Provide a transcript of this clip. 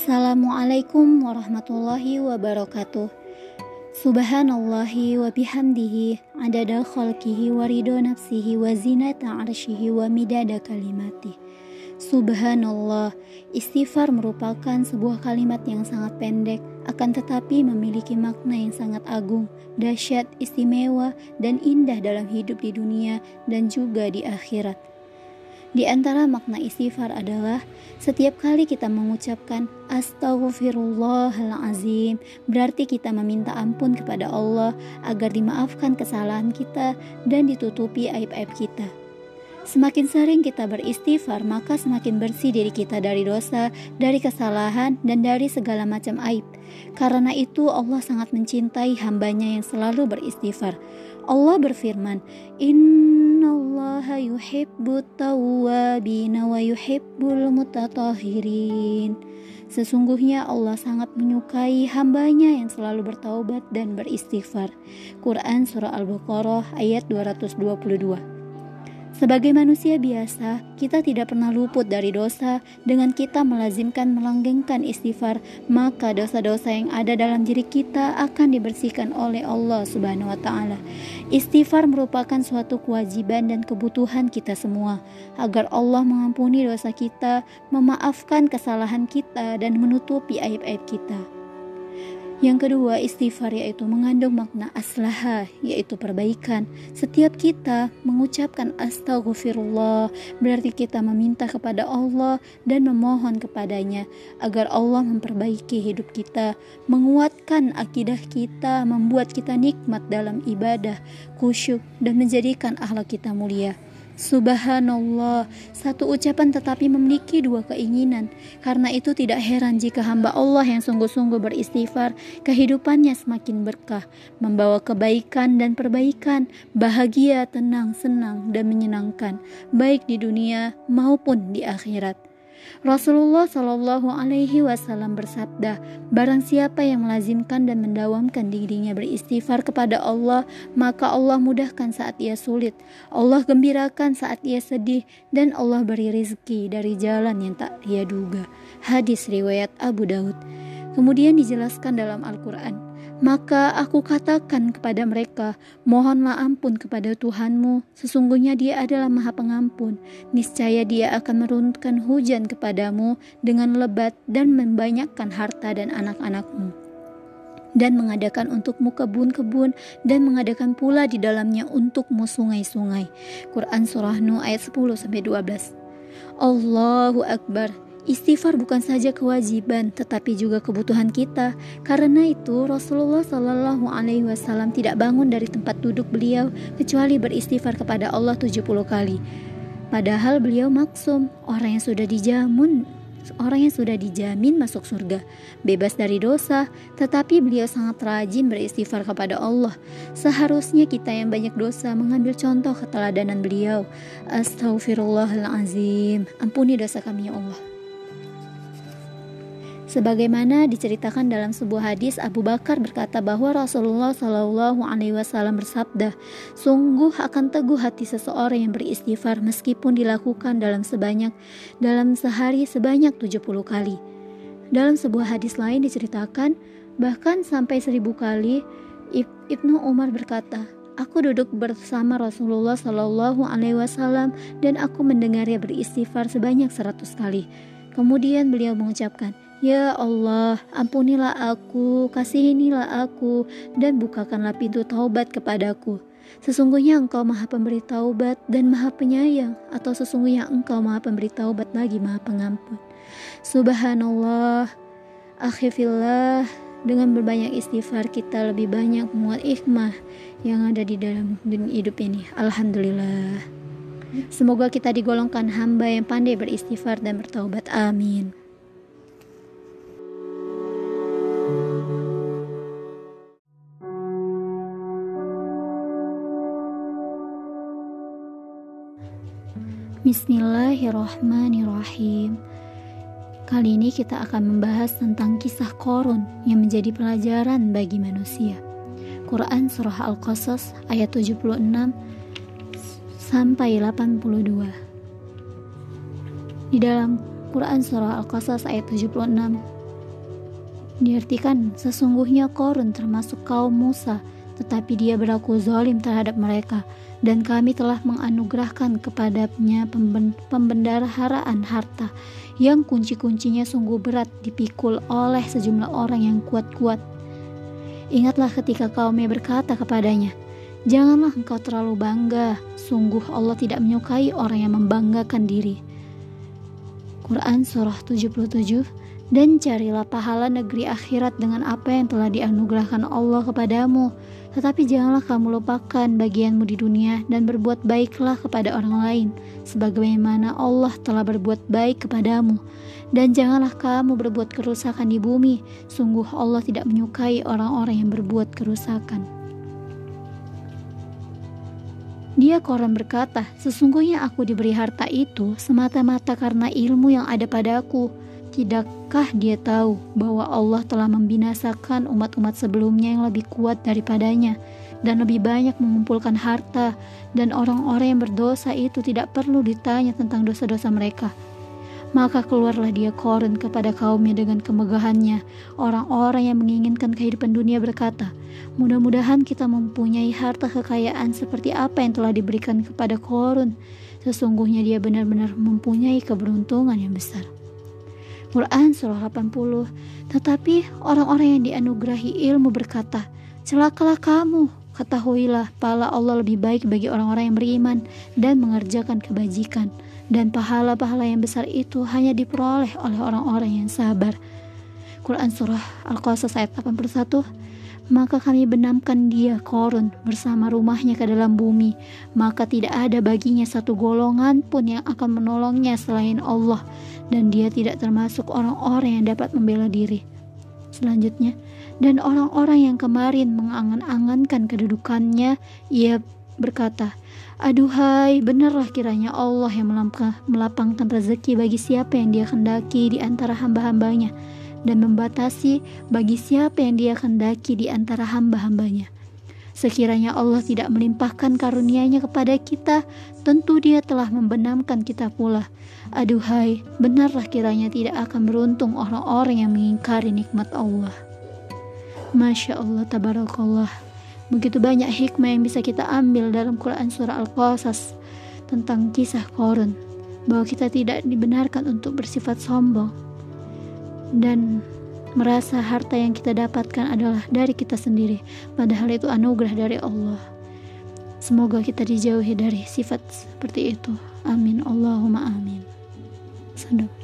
Assalamualaikum warahmatullahi wabarakatuh. Subhanallahi wa bihamdihi adada khalqihi wa ridho nafsihi wa zinata arshihi wa midada kalimati. Subhanallah, istighfar merupakan sebuah kalimat yang sangat pendek, akan tetapi memiliki makna yang sangat agung, dahsyat, istimewa, dan indah dalam hidup di dunia dan juga di akhirat. Di antara makna istighfar adalah setiap kali kita mengucapkan astaghfirullahalazim berarti kita meminta ampun kepada Allah agar dimaafkan kesalahan kita dan ditutupi aib-aib kita. Semakin sering kita beristighfar, maka semakin bersih diri kita dari dosa, dari kesalahan, dan dari segala macam aib. Karena itu Allah sangat mencintai hambanya yang selalu beristighfar. Allah berfirman, Innallaha yuhibbut tawwabina wa yuhibbul mutatahirin. Sesungguhnya Allah sangat menyukai hambanya yang selalu bertaubat dan beristighfar. Quran Surah Al-Baqarah ayat 222 sebagai manusia biasa, kita tidak pernah luput dari dosa. Dengan kita melazimkan melanggengkan istighfar, maka dosa-dosa yang ada dalam diri kita akan dibersihkan oleh Allah Subhanahu wa taala. Istighfar merupakan suatu kewajiban dan kebutuhan kita semua agar Allah mengampuni dosa kita, memaafkan kesalahan kita dan menutupi aib-aib kita. Yang kedua, istighfar yaitu mengandung makna aslaha, yaitu perbaikan. Setiap kita mengucapkan astagfirullah, berarti kita meminta kepada Allah dan memohon kepadanya agar Allah memperbaiki hidup kita, menguatkan akidah kita, membuat kita nikmat dalam ibadah, khusyuk, dan menjadikan akhlak kita mulia. Subhanallah, satu ucapan tetapi memiliki dua keinginan. Karena itu tidak heran jika hamba Allah yang sungguh-sungguh beristighfar, kehidupannya semakin berkah, membawa kebaikan dan perbaikan, bahagia, tenang, senang, dan menyenangkan, baik di dunia maupun di akhirat. Rasulullah Shallallahu Alaihi Wasallam bersabda, Barang siapa yang melazimkan dan mendawamkan dirinya beristighfar kepada Allah, maka Allah mudahkan saat ia sulit, Allah gembirakan saat ia sedih, dan Allah beri rizki dari jalan yang tak ia duga. Hadis riwayat Abu Daud. Kemudian dijelaskan dalam Al-Quran, maka aku katakan kepada mereka, mohonlah ampun kepada Tuhanmu, sesungguhnya dia adalah maha pengampun. Niscaya dia akan menurunkan hujan kepadamu dengan lebat dan membanyakkan harta dan anak-anakmu dan mengadakan untukmu kebun-kebun dan mengadakan pula di dalamnya untukmu sungai-sungai. Quran Surah Nuh ayat 10 sampai 12. Allahu Akbar. Istighfar bukan saja kewajiban, tetapi juga kebutuhan kita. Karena itu, Rasulullah Shallallahu Alaihi Wasallam tidak bangun dari tempat duduk beliau kecuali beristighfar kepada Allah 70 kali. Padahal beliau maksum orang yang sudah dijamin orang yang sudah dijamin masuk surga, bebas dari dosa, tetapi beliau sangat rajin beristighfar kepada Allah. Seharusnya kita yang banyak dosa mengambil contoh keteladanan beliau. Astaghfirullahalazim. Ampuni dosa kami ya Allah. Sebagaimana diceritakan dalam sebuah hadis, Abu Bakar berkata bahwa Rasulullah Shallallahu Alaihi Wasallam bersabda, "Sungguh akan teguh hati seseorang yang beristighfar meskipun dilakukan dalam sebanyak dalam sehari sebanyak 70 kali." Dalam sebuah hadis lain diceritakan, bahkan sampai seribu kali, Ibnu Umar berkata, Aku duduk bersama Rasulullah Shallallahu Alaihi Wasallam dan aku mendengarnya beristighfar sebanyak seratus kali. Kemudian beliau mengucapkan, Ya Allah, ampunilah aku, kasihinilah aku, dan bukakanlah pintu taubat kepadaku. Sesungguhnya engkau maha pemberi taubat dan maha penyayang, atau sesungguhnya engkau maha pemberi taubat lagi maha pengampun. Subhanallah, akhifillah, dengan berbanyak istighfar kita lebih banyak muat hikmah yang ada di dalam hidup ini. Alhamdulillah. Semoga kita digolongkan hamba yang pandai beristighfar dan bertaubat. Amin. Bismillahirrahmanirrahim. Kali ini kita akan membahas tentang kisah korun yang menjadi pelajaran bagi manusia. Quran Surah Al-Qasas ayat 76 sampai 82. Di dalam Quran Surah Al-Qasas ayat 76 Diartikan, sesungguhnya Korun termasuk kaum Musa, tetapi dia berlaku zalim terhadap mereka, dan kami telah menganugerahkan kepadanya pembendaharaan harta, yang kunci-kuncinya sungguh berat dipikul oleh sejumlah orang yang kuat-kuat. Ingatlah ketika kaumnya berkata kepadanya, Janganlah engkau terlalu bangga, sungguh Allah tidak menyukai orang yang membanggakan diri. Quran Surah 77 Dan carilah pahala negeri akhirat dengan apa yang telah dianugerahkan Allah kepadamu, tetapi janganlah kamu lupakan bagianmu di dunia dan berbuat baiklah kepada orang lain, sebagaimana Allah telah berbuat baik kepadamu. Dan janganlah kamu berbuat kerusakan di bumi, sungguh Allah tidak menyukai orang-orang yang berbuat kerusakan. Dia koran berkata, sesungguhnya aku diberi harta itu semata-mata karena ilmu yang ada padaku. Tidakkah dia tahu bahwa Allah telah membinasakan umat-umat sebelumnya yang lebih kuat daripadanya dan lebih banyak mengumpulkan harta dan orang-orang yang berdosa itu tidak perlu ditanya tentang dosa-dosa mereka maka keluarlah dia Korun kepada kaumnya dengan kemegahannya. Orang-orang yang menginginkan kehidupan dunia berkata, Mudah-mudahan kita mempunyai harta kekayaan seperti apa yang telah diberikan kepada Korun. Sesungguhnya dia benar-benar mempunyai keberuntungan yang besar. Quran Surah 80 Tetapi orang-orang yang dianugerahi ilmu berkata, Celakalah kamu, ketahuilah pala Allah lebih baik bagi orang-orang yang beriman dan mengerjakan kebajikan dan pahala-pahala yang besar itu hanya diperoleh oleh orang-orang yang sabar. Quran Surah Al-Qasas ayat 81 maka kami benamkan dia korun bersama rumahnya ke dalam bumi. Maka tidak ada baginya satu golongan pun yang akan menolongnya selain Allah. Dan dia tidak termasuk orang-orang yang dapat membela diri. Selanjutnya dan orang-orang yang kemarin mengangan-angankan kedudukannya ia berkata Aduhai, benarlah kiranya Allah yang melapangkan rezeki bagi siapa yang dia kendaki di antara hamba-hambanya dan membatasi bagi siapa yang dia kendaki di antara hamba-hambanya. Sekiranya Allah tidak melimpahkan karunia-Nya kepada kita, tentu Dia telah membenamkan kita pula. Aduhai, benarlah kiranya tidak akan beruntung orang-orang yang mengingkari nikmat Allah. Masya Allah, tabarakallah. Begitu banyak hikmah yang bisa kita ambil dalam Quran Surah Al-Qasas tentang kisah Korun bahwa kita tidak dibenarkan untuk bersifat sombong. Dan merasa harta yang kita dapatkan adalah dari kita sendiri padahal itu anugerah dari Allah. Semoga kita dijauhi dari sifat seperti itu. Amin. Allahumma amin. Sadaq.